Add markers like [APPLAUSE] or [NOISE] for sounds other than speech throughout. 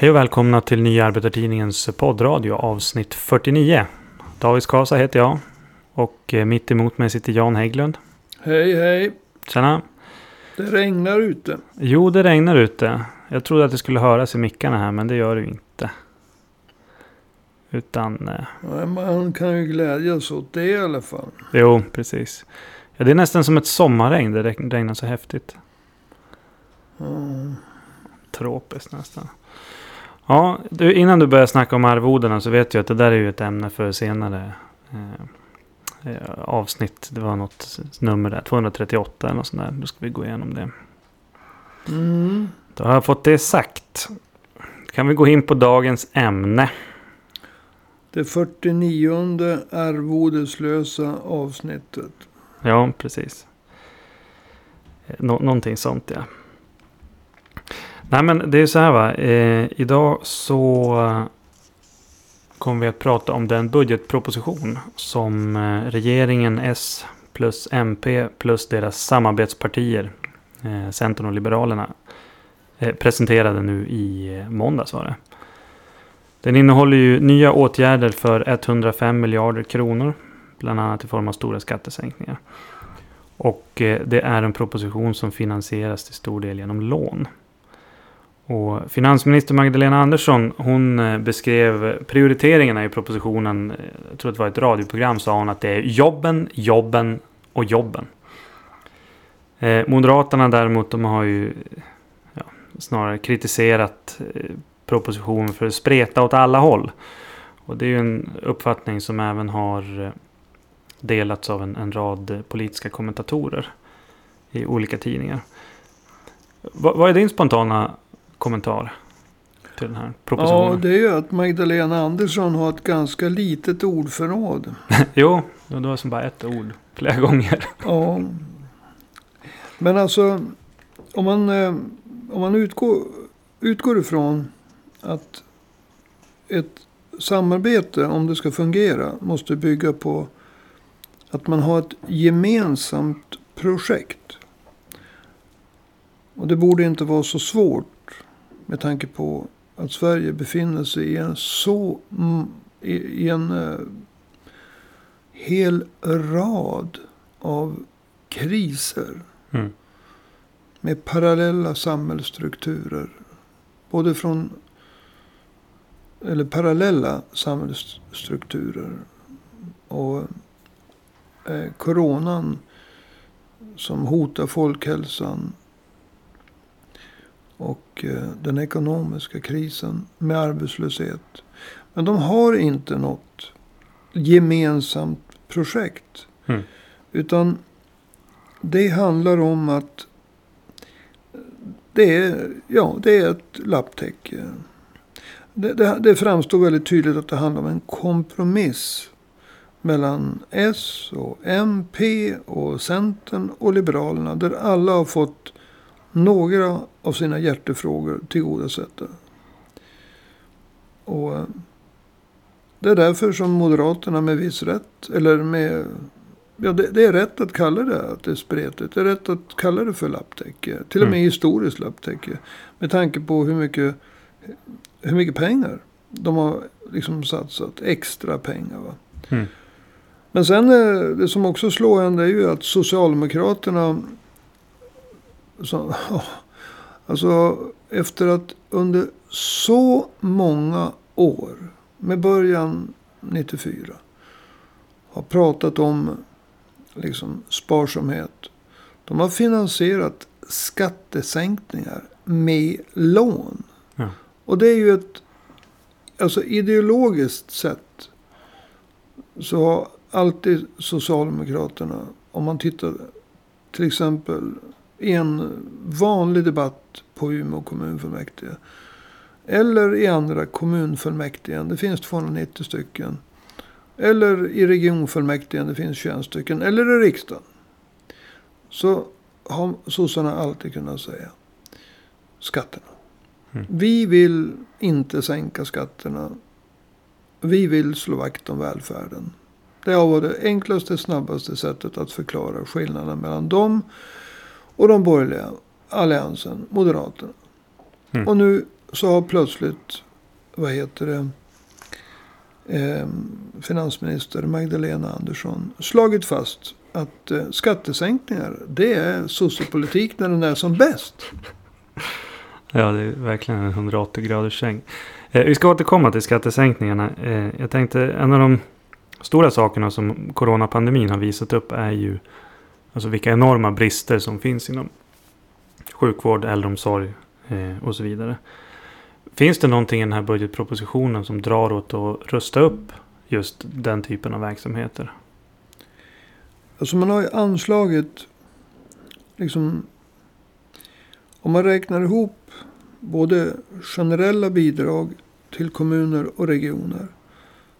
Hej och välkomna till Nya Arbetartidningens poddradio avsnitt 49. David Skasa heter jag. Och eh, mitt emot mig sitter Jan Hägglund. Hej hej. Tjena. Det regnar ute. Jo, det regnar ute. Jag trodde att det skulle höras i mickarna här, men det gör det ju inte. Utan... Eh, Ja, Man kan ju glädjas åt det i alla fall. jo, precis. Ja, det är nästan som ett sommarregn. Det reg- regnar så häftigt. Mm. Tropiskt nästan. Ja, du, innan du börjar snacka om arvodena så vet jag att det där är ju ett ämne för senare eh, eh, avsnitt. Det var något nummer där, 238 eller något sånt där. Då ska vi gå igenom det. Mm. Då har jag fått det sagt. Kan vi gå in på dagens ämne. Det 49 arvodeslösa avsnittet. Ja, precis. Eh, Nå- någonting sånt ja. Nej men det är så här va. Eh, idag så eh, kommer vi att prata om den budgetproposition som eh, regeringen S plus MP plus deras samarbetspartier eh, Centern och Liberalerna eh, presenterade nu i eh, måndags var det. Den innehåller ju nya åtgärder för 105 miljarder kronor. Bland annat i form av stora skattesänkningar. Och det är en proposition som finansieras till stor del genom lån. Och finansminister Magdalena Andersson hon eh, beskrev prioriteringarna i propositionen. Eh, jag tror att det var ett radioprogram sa hon att det är jobben, jobben och jobben. Eh, Moderaterna däremot de har ju ja, snarare kritiserat eh, propositionen för att spreta åt alla håll. Och det är ju en uppfattning som även har delats av en, en rad politiska kommentatorer i olika tidningar. Va, vad är din spontana kommentar till den här Ja, propositionen? det är ju att Magdalena Andersson har ett ganska litet ordförråd. jo, [LAUGHS] jo, det var som bara ett ord flera gånger. Ja. Men alltså, om man, eh, om man utgår, utgår ifrån att ett samarbete, om det ska fungera, måste bygga på att man har ett gemensamt projekt. Och det borde inte vara så svårt med tanke på att Sverige befinner sig i en så mm, i, i en eh, hel rad av kriser Mm. med parallella samhällsstrukturer. Både från eller parallella samhällsstrukturer. Och eh, coronan som hotar folkhälsan. Och eh, den ekonomiska krisen med arbetslöshet. Men de har inte något gemensamt projekt. Mm. Utan det handlar om att det är, ja, det är ett lapptäcke. Det, det, det framstår väldigt tydligt att det handlar om en kompromiss mellan S och MP och Centern och Liberalerna. Där alla har fått några av sina hjärtefrågor tillgodosedda. Och eh, det är därför som Moderaterna med viss rätt, eller med Ja, det, det är rätt att kalla det att det är spretigt. Det är rätt att kalla det för lapptäcke. Till och med Mm. historiskt lapptäcke. Med tanke på hur mycket, hur mycket pengar de har liksom satsat. Extra pengar. Va? Mm. Men sen eh, det som också slår en det är ju att Socialdemokraterna. Så, [LAUGHS] alltså efter att under så många år. Med början 94. Har pratat om liksom sparsamhet. De har finansierat skattesänkningar med lån. Ja. Och det är ju ett alltså ideologiskt sett. Så har alltid Socialdemokraterna, om man tittar till exempel i en vanlig debatt på Umeå kommunfullmäktige. Eller i andra kommunfullmäktige. Det finns 290 stycken. Eller i regionfullmäktige, det finns 21 stycken. Eller i riksdagen. Så har sossarna alltid kunnat säga skatterna. Mm. Vi vill inte sänka skatterna. Vi vill slå vakt om välfärden. Det har varit det enklaste, snabbaste sättet att förklara skillnaden mellan dem och de borgerliga alliansen, Moderaterna. Mm. Och nu så har plötsligt, vad heter det, eh, finansminister Magdalena Andersson slagit fast att eh, skattesänkningar, det är sociopolitik när den är som bäst. Ja, det är verkligen en 180 graders sväng. Eh, vi ska återkomma till skattesänkningarna. Eh, jag tänkte en av de stora sakerna som coronapandemin har visat upp är ju alltså vilka enorma brister som finns inom sjukvård, äldreomsorg eh, och så vidare. Finns det någonting i den här budgetpropositionen som drar åt att rusta upp just den typen av verksamheter? Alltså man har ju anslagit, liksom, om man räknar ihop både generella bidrag till kommuner och regioner,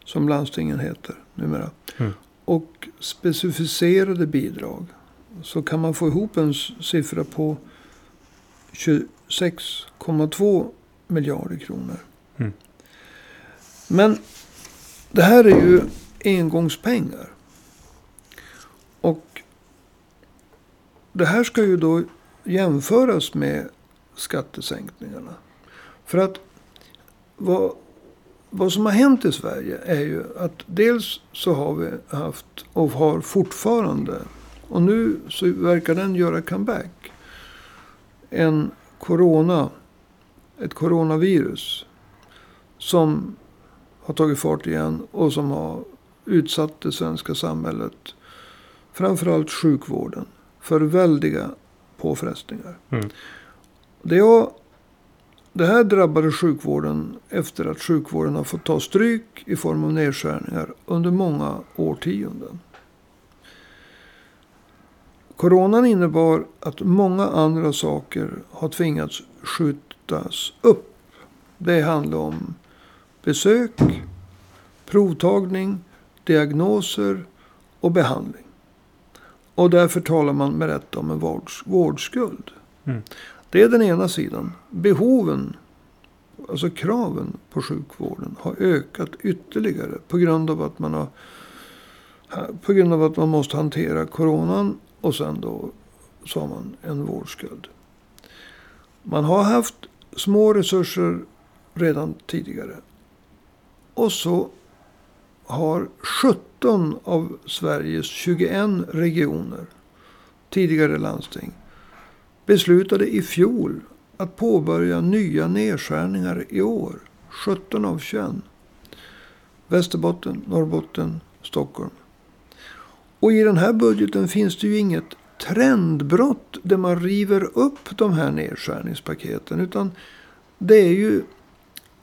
som landstingen heter numera, Mm. och specificerade bidrag, så kan man få ihop en siffra på 26,2 miljarder kronor. Mm. Men det här är ju engångspengar. Och det här ska ju då jämföras med skattesänkningarna. För att vad, vad som har hänt i Sverige är ju att dels så har vi haft och har fortfarande och nu så verkar den göra comeback. En corona, ett coronavirus som har tagit fart igen och som har utsatt det svenska samhället, framförallt sjukvården, för väldiga påfrestningar. Mm. Det, har, det här drabbade sjukvården efter att sjukvården har fått ta stryk i form av nedskärningar under många årtionden. Coronan innebar att många andra saker har tvingats skjutas upp. Det handlar om besök, provtagning, diagnoser och behandling. Och därför talar man med rätta om en vårds, vårdskuld. Mm. Det är den ena sidan. Behoven, alltså kraven på sjukvården har ökat ytterligare på grund av att man har på grund av att man måste hantera coronan och sen då så har man en vårdskuld. Man har haft små resurser redan tidigare. Och så har 17 av Sveriges 21 regioner, tidigare landsting, beslutade i fjol att påbörja nya nedskärningar i år. 17 av 21. Västerbotten, Norrbotten, Stockholm. Och i den här budgeten finns det ju inget trendbrott där man river upp de här nedskärningspaketen. Utan det är ju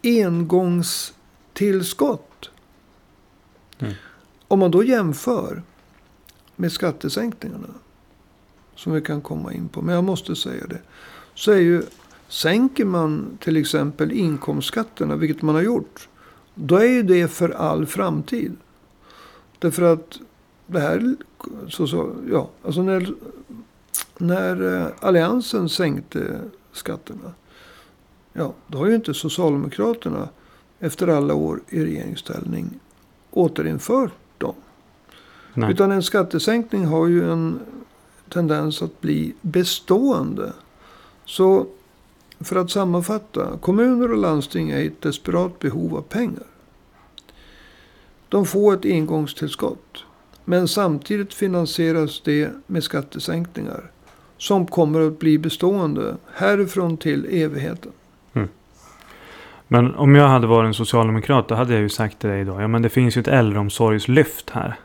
engångstillskott. Mm. Om man då jämför med skattesänkningarna. Som vi kan komma in på. Men jag måste säga det. Så är ju, sänker man till exempel inkomstskatterna, vilket man har gjort. Då är ju det för all framtid. Därför att det här, så, så, ja, alltså när, när eh, alliansen sänkte skatterna. Ja, då har ju inte Socialdemokraterna efter alla år i regeringsställning återinfört dem. Nej. Utan en skattesänkning har ju en tendens att bli bestående. Så för att sammanfatta. Kommuner och landsting är i ett desperat behov av pengar. De får ett engångstillskott. Men samtidigt finansieras det med skattesänkningar. Som kommer att bli bestående härifrån till evigheten. Men om jag hade varit en socialdemokrat då hade jag ju sagt till dig idag. Ja men det finns ju ett äldreomsorgslyft här.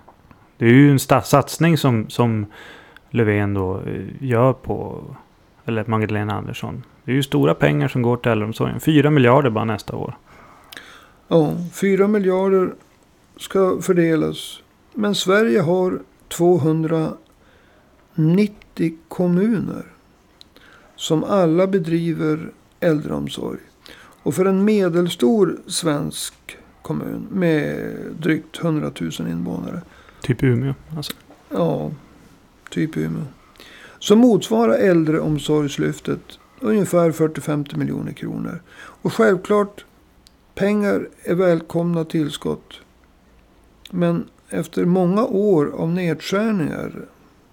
Det är ju en satsning som, som Löfven då eh, gör på. Eller Magdalena Andersson. Det är ju stora pengar som går till äldreomsorgen. Fyra miljarder bara nästa år. Ja, 4 miljarder ska fördelas. Men Sverige har 290 kommuner. Som alla bedriver äldreomsorg. Och för en medelstor svensk kommun med drygt 100 000 invånare. Typ Umeå. Alltså. Ja, typ Umeå. Så motsvarar äldreomsorgslyftet ungefär 40-50 miljoner kronor. Och självklart, pengar är välkomna tillskott. Men efter många år av nedskärningar.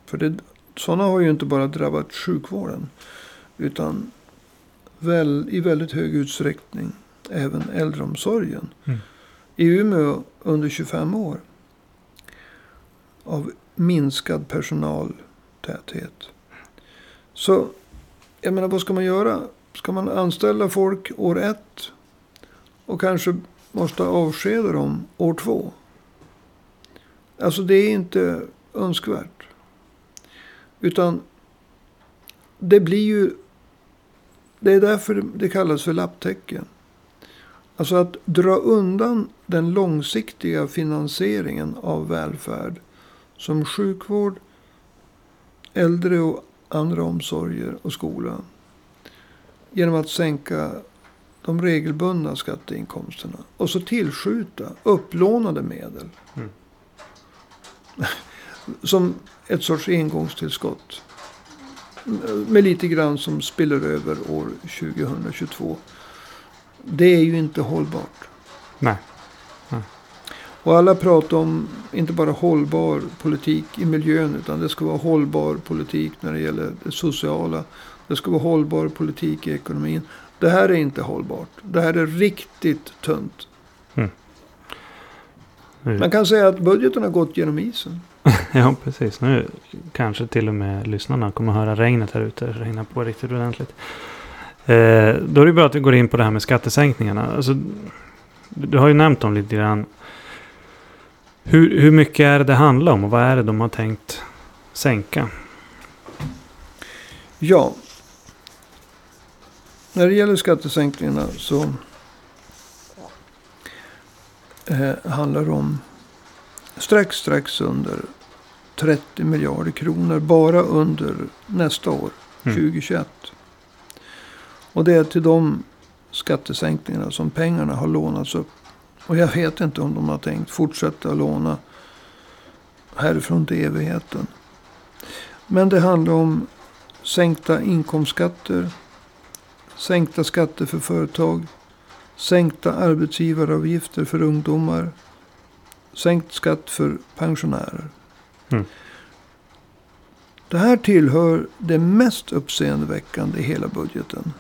För det, sådana har ju inte bara drabbat sjukvården. Utan väl, i väldigt hög utsträckning även äldreomsorgen. Mm. I Umeå under 25 år. Av minskad personaltäthet. Så jag menar vad ska man göra? Ska man anställa folk år ett? Och kanske måste avskeda dem år två? Alltså det är inte önskvärt. Utan det blir ju... Det är därför det kallas för lapptäcke. Alltså att dra undan den långsiktiga finansieringen av välfärd. Som sjukvård, äldre och andra omsorger och skola. Genom att sänka de regelbundna skatteinkomsterna. Och så tillskjuta upplånade medel. Mm som ett sorts engångstillskott. Med lite grann som spiller över år 2022. Det är ju inte hållbart. Nej. Och alla pratar om inte bara hållbar politik i miljön. Utan det ska vara hållbar politik när det gäller det sociala. Det ska vara hållbar politik i ekonomin. Det här är inte hållbart. Det här är riktigt tunt. Nu, Man kan säga att budgeten har gått genom isen. [LAUGHS] ja, precis. Nu kanske till och med lyssnarna kommer höra regnet här ute. Det regnar på riktigt ordentligt. Eh, då är det bra att vi går in på det här med skattesänkningarna. Alltså, du har ju nämnt dem lite grann. Hur, hur mycket är det det handlar om och vad är det de har tänkt sänka? Ja. När det gäller skattesänkningarna så eh, handlar om strax, strax under 30 miljarder kronor bara under nästa år, Mm. 2021. Och det är till de skattesänkningarna som pengarna har lånats upp. Och jag vet inte om de har tänkt fortsätta låna härifrån till evigheten. Men det handlar om sänkta inkomstskatter, sänkta skatter för företag, sänkta arbetsgivaravgifter för ungdomar, sänkt skatt för pensionärer. Mm. Det här tillhör det mest uppseendeväckande i hela budgeten.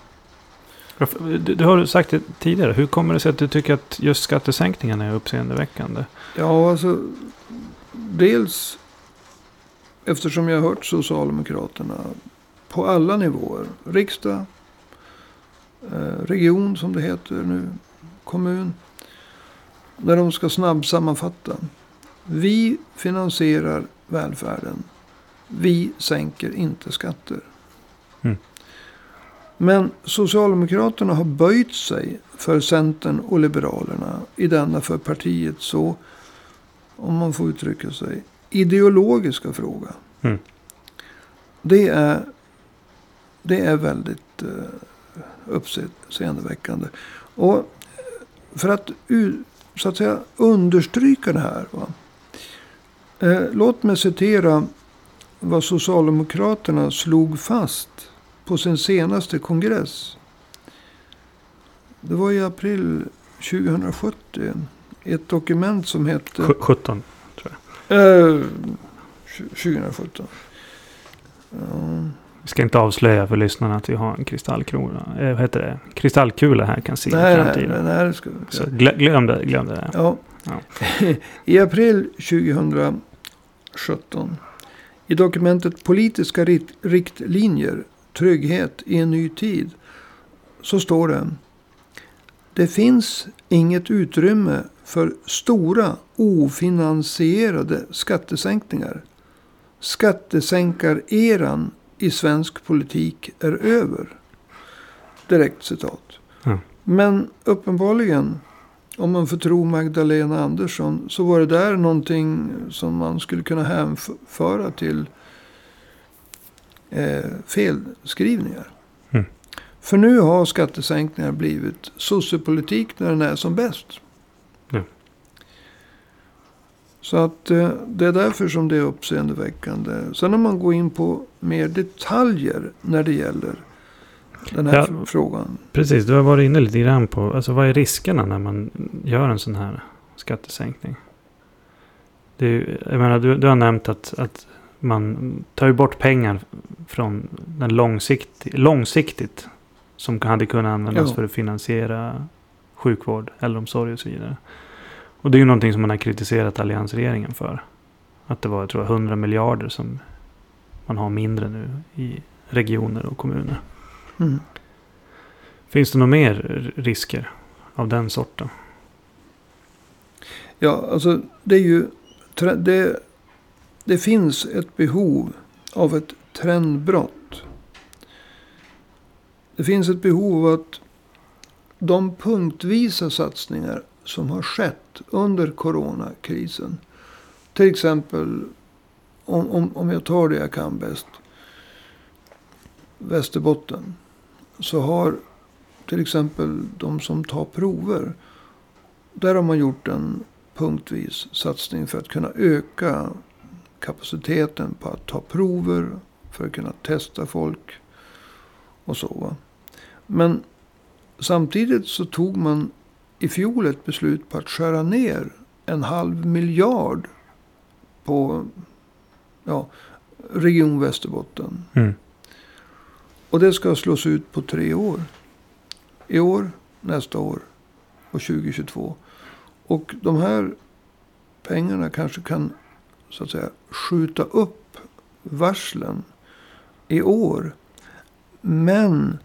Du, du har sagt det tidigare. Hur kommer det sig att du tycker att just skattesänkningarna är uppseendeväckande? Ja, alltså. Dels eftersom jag har hört Socialdemokraterna på alla nivåer. Riksdag, region som det heter nu, kommun. Där de ska snabbsammanfatta. Vi finansierar välfärden. Vi sänker inte skatter. Mm. Men Socialdemokraterna har böjt sig för Centern och Liberalerna i denna för partiet så, om man får uttrycka sig, ideologiska fråga. Mm. Det, är, det är väldigt eh, uppseendeväckande. Och för att, så att säga, understryka det här. Va? Eh, låt mig citera vad Socialdemokraterna slog fast på sin senaste kongress. Det var i april 2070. Ett dokument som hette... Sj- 17. Eh, tju- 2017. Ja, Vi ska inte avslöja för lyssnarna att vi har en kristallkula. Eh, vad heter det? Kristallkula här kan se i nej, nej, framtiden. nej, nej, ska, Så glö- glöm det. Glöm det. Ja. Ja. [LAUGHS] I april 2017. I dokumentet Politiska riktlinjer. Trygghet i en ny tid. Så står det. Det finns inget utrymme för stora ofinansierade skattesänkningar. Skattesänkareran i svensk politik är över. Direkt citat. Ja. Men uppenbarligen, om man får tro Magdalena Andersson, så var det där någonting som man skulle kunna hänföra till eh, felskrivningar. Mm. För nu har skattesänkningar blivit sossepolitik när den är som bäst. Ja. Så att eh, det är därför som det är uppseendeväckande. Sen om man går in på mer detaljer när det gäller den här Ja. fr- frågan. Precis, du har varit inne lite grann på alltså, vad är riskerna när man gör en sån här skattesänkning. Det är, jag menar, du, du har nämnt att, att man tar ju bort pengar från den långsikt, långsiktigt Som hade kunnat användas Ja. för att finansiera sjukvård, äldreomsorg och så vidare. Och det är ju någonting som man har kritiserat alliansregeringen för. Att det var, jag tror jag, 100 miljarder som man har mindre nu i regioner och kommuner. Mm. Finns det några mer risker av den sorten? Ja, alltså det är ju... Det, det finns ett behov av ett trendbrott. Det finns ett behov av att de punktvisa satsningar som har skett under coronakrisen. Till exempel, om, om, om jag tar det jag kan bäst. Västerbotten. Så har till exempel de som tar prover. Där har man gjort en punktvis satsning för att kunna öka kapaciteten på att ta prover. För att kunna testa folk och så. Va? Men samtidigt så tog man i fjol ett beslut på att skära ner en halv miljard på ja, Region Västerbotten. Mm. Och det ska slås ut på tre år. I år, nästa år och 2022. Och de här pengarna kanske kan så att säga skjuta upp varslen i år. Men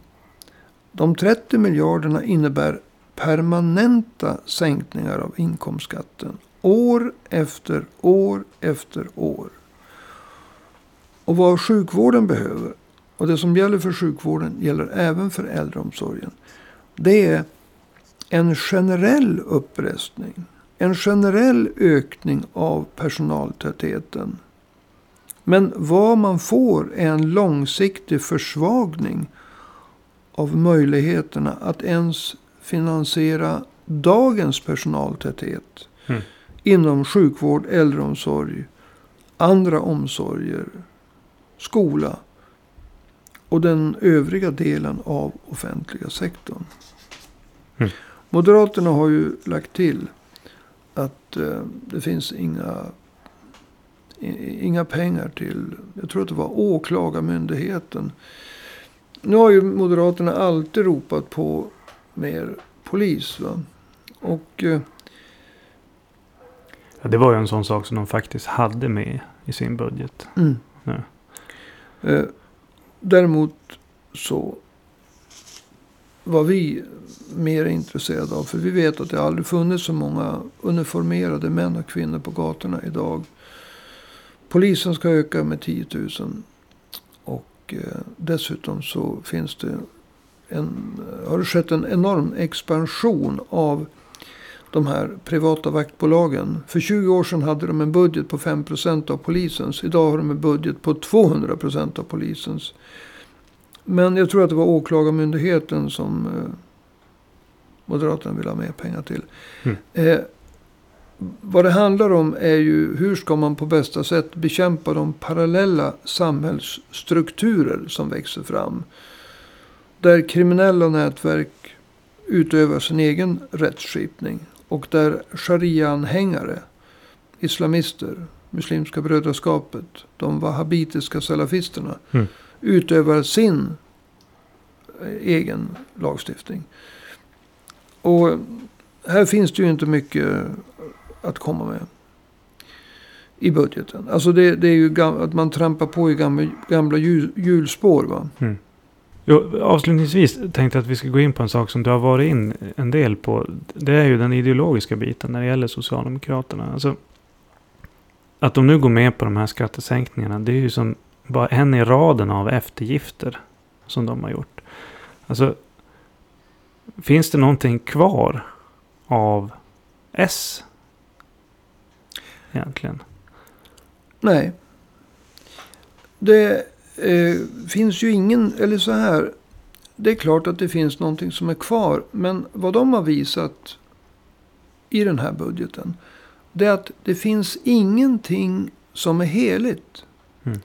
de 30 miljarderna innebär permanenta sänkningar av inkomstskatten. År efter år efter år. Och vad sjukvården behöver, och det som gäller för sjukvården gäller även för äldreomsorgen. Det är en generell upprestning. En generell ökning av personaltätheten. Men vad man får är en långsiktig försvagning av möjligheterna att ens finansiera dagens personaltäthet. Mm. Inom sjukvård, äldreomsorg, andra omsorger, skola och den övriga delen av offentliga sektorn. Mm. Moderaterna har ju lagt till att eh, det finns inga, i- inga pengar till, jag tror att det var åklagarmyndigheten. Nu har ju Moderaterna alltid ropat på mer polis. Va? Och eh, Ja, det var ju en sån sak som de faktiskt hade med i sin budget. Mm. Ja. Eh, däremot så var vi mer intresserade av. För vi vet att det aldrig funnits så många uniformerade män och kvinnor på gatorna idag. Polisen ska öka med 10 000. Och eh, dessutom så finns det en, har det skett en enorm expansion av de här privata vaktbolagen. För 20 år sedan hade de en budget på 5% av polisens. Idag har de en budget på 200% av polisens. Men jag tror att det var åklagarmyndigheten som eh, Moderaterna vill ha mer pengar till. Mm. Eh, vad det handlar om är ju hur ska man på bästa sätt bekämpa de parallella samhällsstrukturer som växer fram. Där kriminella nätverk utövar sin egen rättsskipning. Och där sharia-anhängare, islamister, Muslimska brödraskapet, de wahhabitiska salafisterna Mm. utövar sin eh, egen lagstiftning. Och här finns det ju inte mycket att komma med. I budgeten. Alltså det, det är ju att man trampar på i gamla, gamla hjul, hjulspår. Va? Mm. Jo, avslutningsvis tänkte jag att vi ska gå in på en sak som du har varit in en del på. Det är ju den ideologiska biten när det gäller Socialdemokraterna. Alltså, att de nu går med på de här skattesänkningarna. Det är ju som bara en i raden av eftergifter som de har gjort. Alltså, finns det någonting kvar av S? Egentligen. Nej. Det eh, finns ju ingen, eller så här. Det är klart att det finns någonting som är kvar. Men vad de har visat i den här budgeten. Det är att det finns ingenting som är heligt. Mm.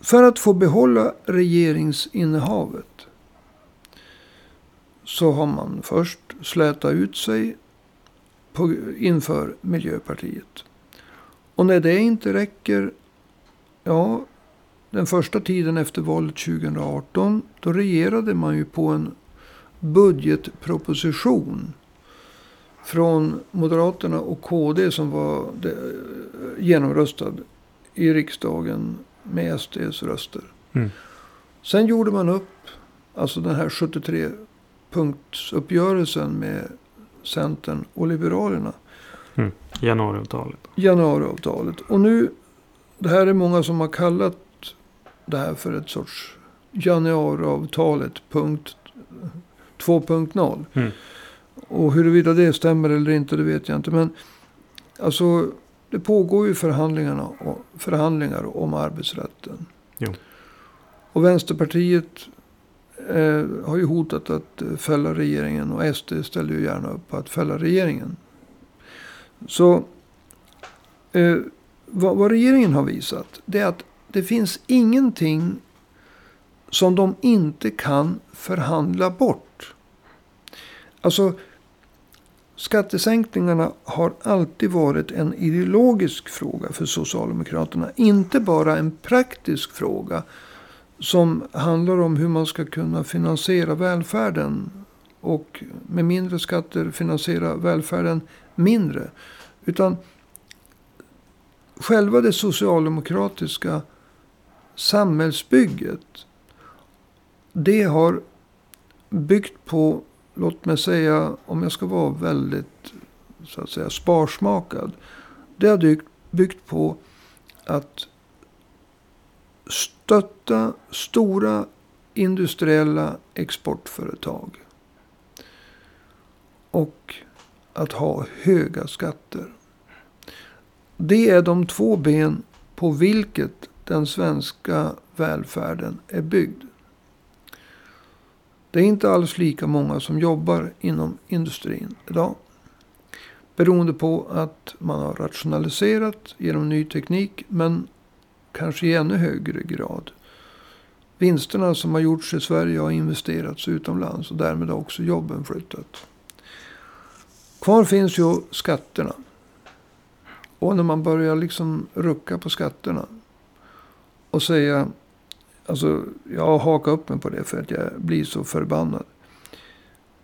För att få behålla regeringsinnehavet. Så har man först slätat ut sig på, inför Miljöpartiet. Och när det inte räcker, ja, den första tiden efter valet 2018. Då regerade man ju på en budgetproposition. Från Moderaterna och KD som var genomröstad i riksdagen med SDs röster. Mm. Sen gjorde man upp, alltså den här 73 punktsuppgörelsen med Centern och Liberalerna. Mm. Januariavtalet. Januariavtalet. Och nu, det här är många som har kallat det här för ett sorts januariavtalet punkt 2.0. Mm. Och huruvida det stämmer eller inte, det vet jag inte. Men alltså, det pågår ju förhandlingarna, förhandlingar om arbetsrätten. Jo. Och Vänsterpartiet eh, har ju hotat att fälla regeringen. Och SD ställer ju gärna upp på att fälla regeringen. Så eh, vad, vad regeringen har visat. Det är att det finns ingenting som de inte kan förhandla bort. Alltså skattesänkningarna har alltid varit en ideologisk fråga för Socialdemokraterna. Inte bara en praktisk fråga som handlar om hur man ska kunna finansiera välfärden. Och med mindre skatter finansiera välfärden mindre. Utan själva det socialdemokratiska samhällsbygget. Det har byggt på, låt mig säga, om jag ska vara väldigt så att säga sparsmakad. Det har byggt, byggt på att stötta stora industriella exportföretag. Och att ha höga skatter. Det är de två ben på vilket den svenska välfärden är byggd. Det är inte alls lika många som jobbar inom industrin idag. Beroende på att man har rationaliserat genom ny teknik. Men kanske i ännu högre grad. Vinsterna som har gjorts i Sverige har investerats utomlands. Och därmed har också jobben flyttat. Kvar finns ju skatterna. Och när man börjar liksom rucka på skatterna. Och säga. Alltså jag har hakat upp mig på det för att jag blir så förbannad.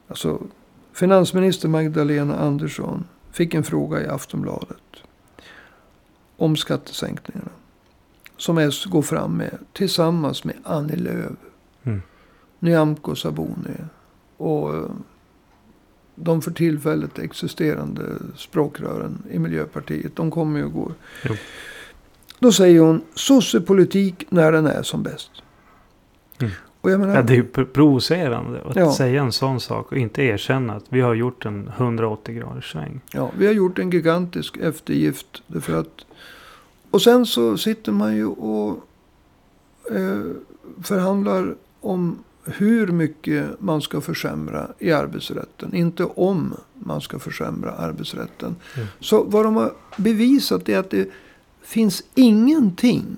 Alltså finansminister Magdalena Andersson fick en fråga i Aftonbladet. Om skattesänkningarna. Som S går fram med tillsammans med Annie Lööf. Mm. Nyamko Sabuni. Och eh, de för tillfället existerande språkrören i Miljöpartiet. De kommer ju och går. Jo. Då säger hon sossepolitik när den är som bäst. Mm. Och jag menar, Ja, det är ju pr- provocerande att Ja. säga en sån sak och inte erkänna att vi har gjort en 180 graders sväng. ja, vi har gjort en gigantisk eftergift. Därför att, och sen så sitter man ju och eh, förhandlar om hur mycket man ska försämra i arbetsrätten. Inte om man ska försämra arbetsrätten. Mm. Så vad de har bevisat är att det finns ingenting.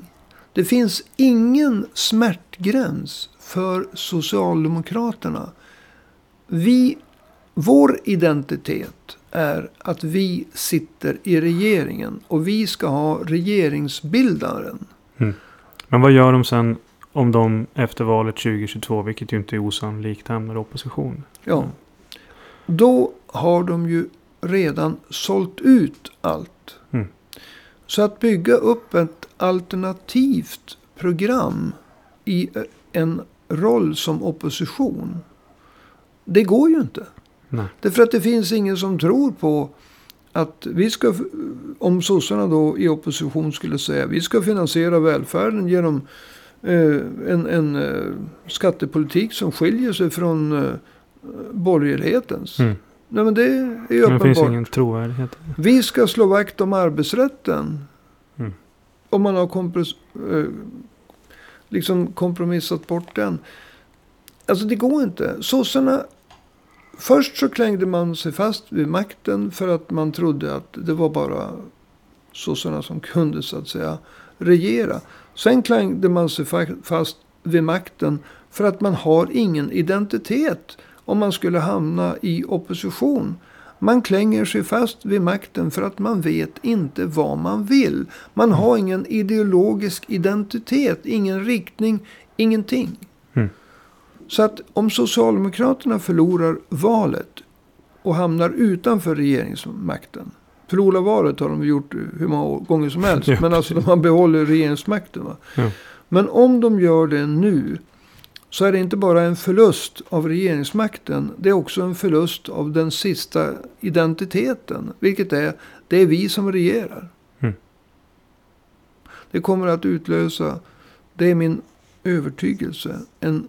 Det finns ingen smärtgräns för Socialdemokraterna. Vi, vår identitet är att vi sitter i regeringen. Och vi ska ha regeringsbildaren. Men vad gör de sen om de efter valet 2022, vilket ju inte är osannolikt, hamnar i opposition? Ja. Då har de ju redan sålt ut allt. Så att bygga upp ett alternativt program i en roll som opposition. Det går ju inte. Nej. Därför att det finns ingen som tror på att vi ska, om sossarna då i opposition skulle säga vi ska finansiera välfärden genom eh, en, en eh, skattepolitik som skiljer sig från eh, borgerlighetens. Mm. Nej men det är ju Men det uppenbart. finns ingen trovärdighet. Vi ska slå vakt om arbetsrätten. Mm. Om man har kompros, eh, liksom kompromissat bort den. Alltså det går inte. Sossarna. Först så klängde man sig fast vid makten för att man trodde att det var bara sossarna som kunde så att säga regera. Sen klängde man sig fa- fast vid makten för att man har ingen identitet om man skulle hamna i opposition. Man klänger sig fast vid makten för att man vet inte vad man vill. Man har ingen ideologisk identitet, ingen riktning, ingenting. Mm. Så att om Socialdemokraterna förlorar valet och hamnar utanför regeringsmakten. Förlora valet har de gjort hur många gånger som helst. [LAUGHS] Men alltså de har behållit regeringsmakten. Va? Ja. Men om de gör det nu. Så är det inte bara en förlust av regeringsmakten. Det är också en förlust av den sista identiteten. Vilket är, det är vi som regerar. Mm. Det kommer att utlösa, det är min övertygelse, en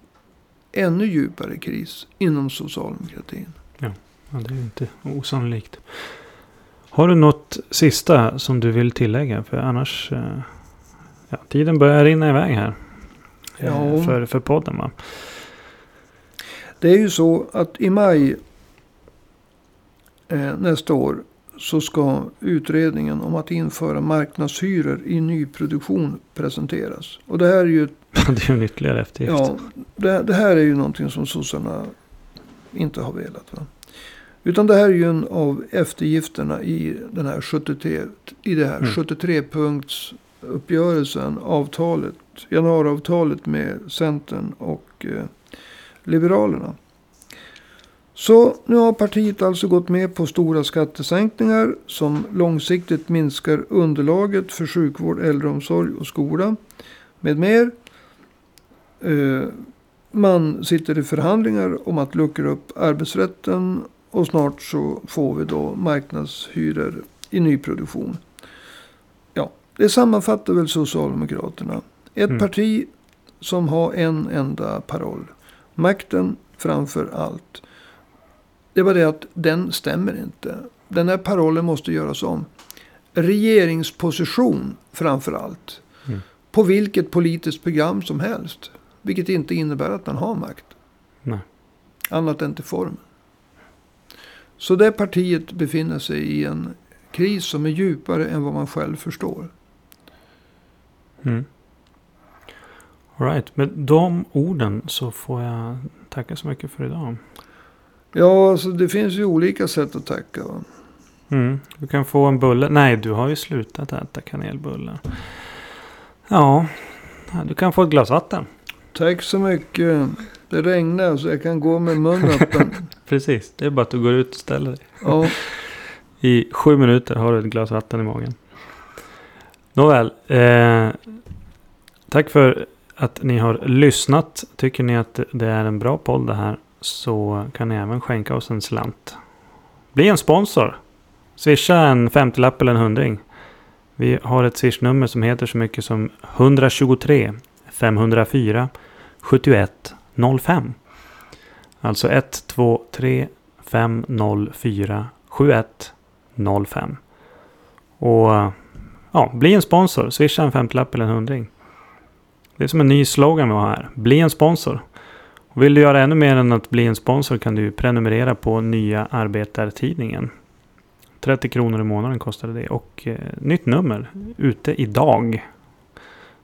ännu djupare kris inom socialdemokratin. Ja, det är inte osannolikt. Har du något sista som du vill tillägga? För annars... eh, Ja, tiden börjar rinna iväg här. Eh, Ja. För, för podden va? Det är ju så att i maj eh, nästa år så ska utredningen om att införa marknadshyror i nyproduktion presenteras. Och det här är ju, [LAUGHS] det är ju en ytterligare eftergift. ja, det, det här är ju någonting som sossarna inte har velat. Va? Utan det här är ju en av eftergifterna i den här 73, i det här Mm. 73-punkts uppgörelsen, avtalet, januariavtalet med Centern och eh, Liberalerna. Så nu har partiet alltså gått med på stora skattesänkningar som långsiktigt minskar underlaget för sjukvård, äldreomsorg och skola med mer. Eh, Man sitter i förhandlingar om att luckra upp arbetsrätten och snart så får vi då marknadshyror i nyproduktion. Det sammanfattar väl Socialdemokraterna. Ett Mm. parti som har en enda paroll. Makten framför allt. Det var det att den stämmer inte. Den här parollen måste göras om. Regeringsposition framför allt. Mm. På vilket politiskt program som helst. Vilket inte innebär att man har makt. Nej. Annat än till formen. Så det partiet befinner sig i en kris som är djupare än vad man själv förstår. Mm. All right, med de orden så får jag tacka så mycket för idag. Ja, alltså det finns ju olika sätt att tacka. Va? Mm. Du kan få en bulle. Nej, du har ju slutat äta kanelbullar. Ja, du kan få ett glas vatten. Tack så mycket. Det regnar så jag kan gå med munnen öppen. [LAUGHS] Precis, det är bara att du går ut och ställer dig. Ja, I sju minuter har du ett glas vatten i magen. Nåväl. Eh, tack för att ni har lyssnat. Tycker ni att det är en bra podd det här så kan ni även skänka oss en slant. Bli en sponsor. Swisha en 50-lapp eller en hundring. Vi har ett swishnummer som heter så mycket som 123 504 71 05. Alltså 123 504 71 05. Och ja, bli en sponsor. Swisha en femtiolapp eller en hundring. Det är som en ny slogan vi har här. Bli en sponsor. Och vill du göra ännu mer än att bli en sponsor kan du prenumerera på nya Arbetartidningen. 30 kronor i månaden kostade det. Och eh, nytt nummer ute idag.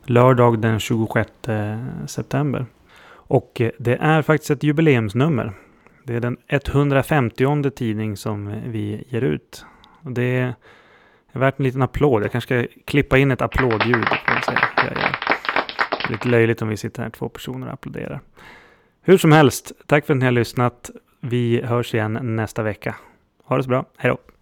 Lördag den 26 eh, september. Och eh, det är faktiskt ett jubileumsnummer. Det är den 150 tidning som eh, vi ger ut. Och det det är värt en liten applåd. Jag kanske ska klippa in ett applådljud. Det är lite löjligt om vi sitter här två personer och applåderar. Hur som helst, tack för att ni har lyssnat. Vi hörs igen nästa vecka. Ha det så bra. Hej då!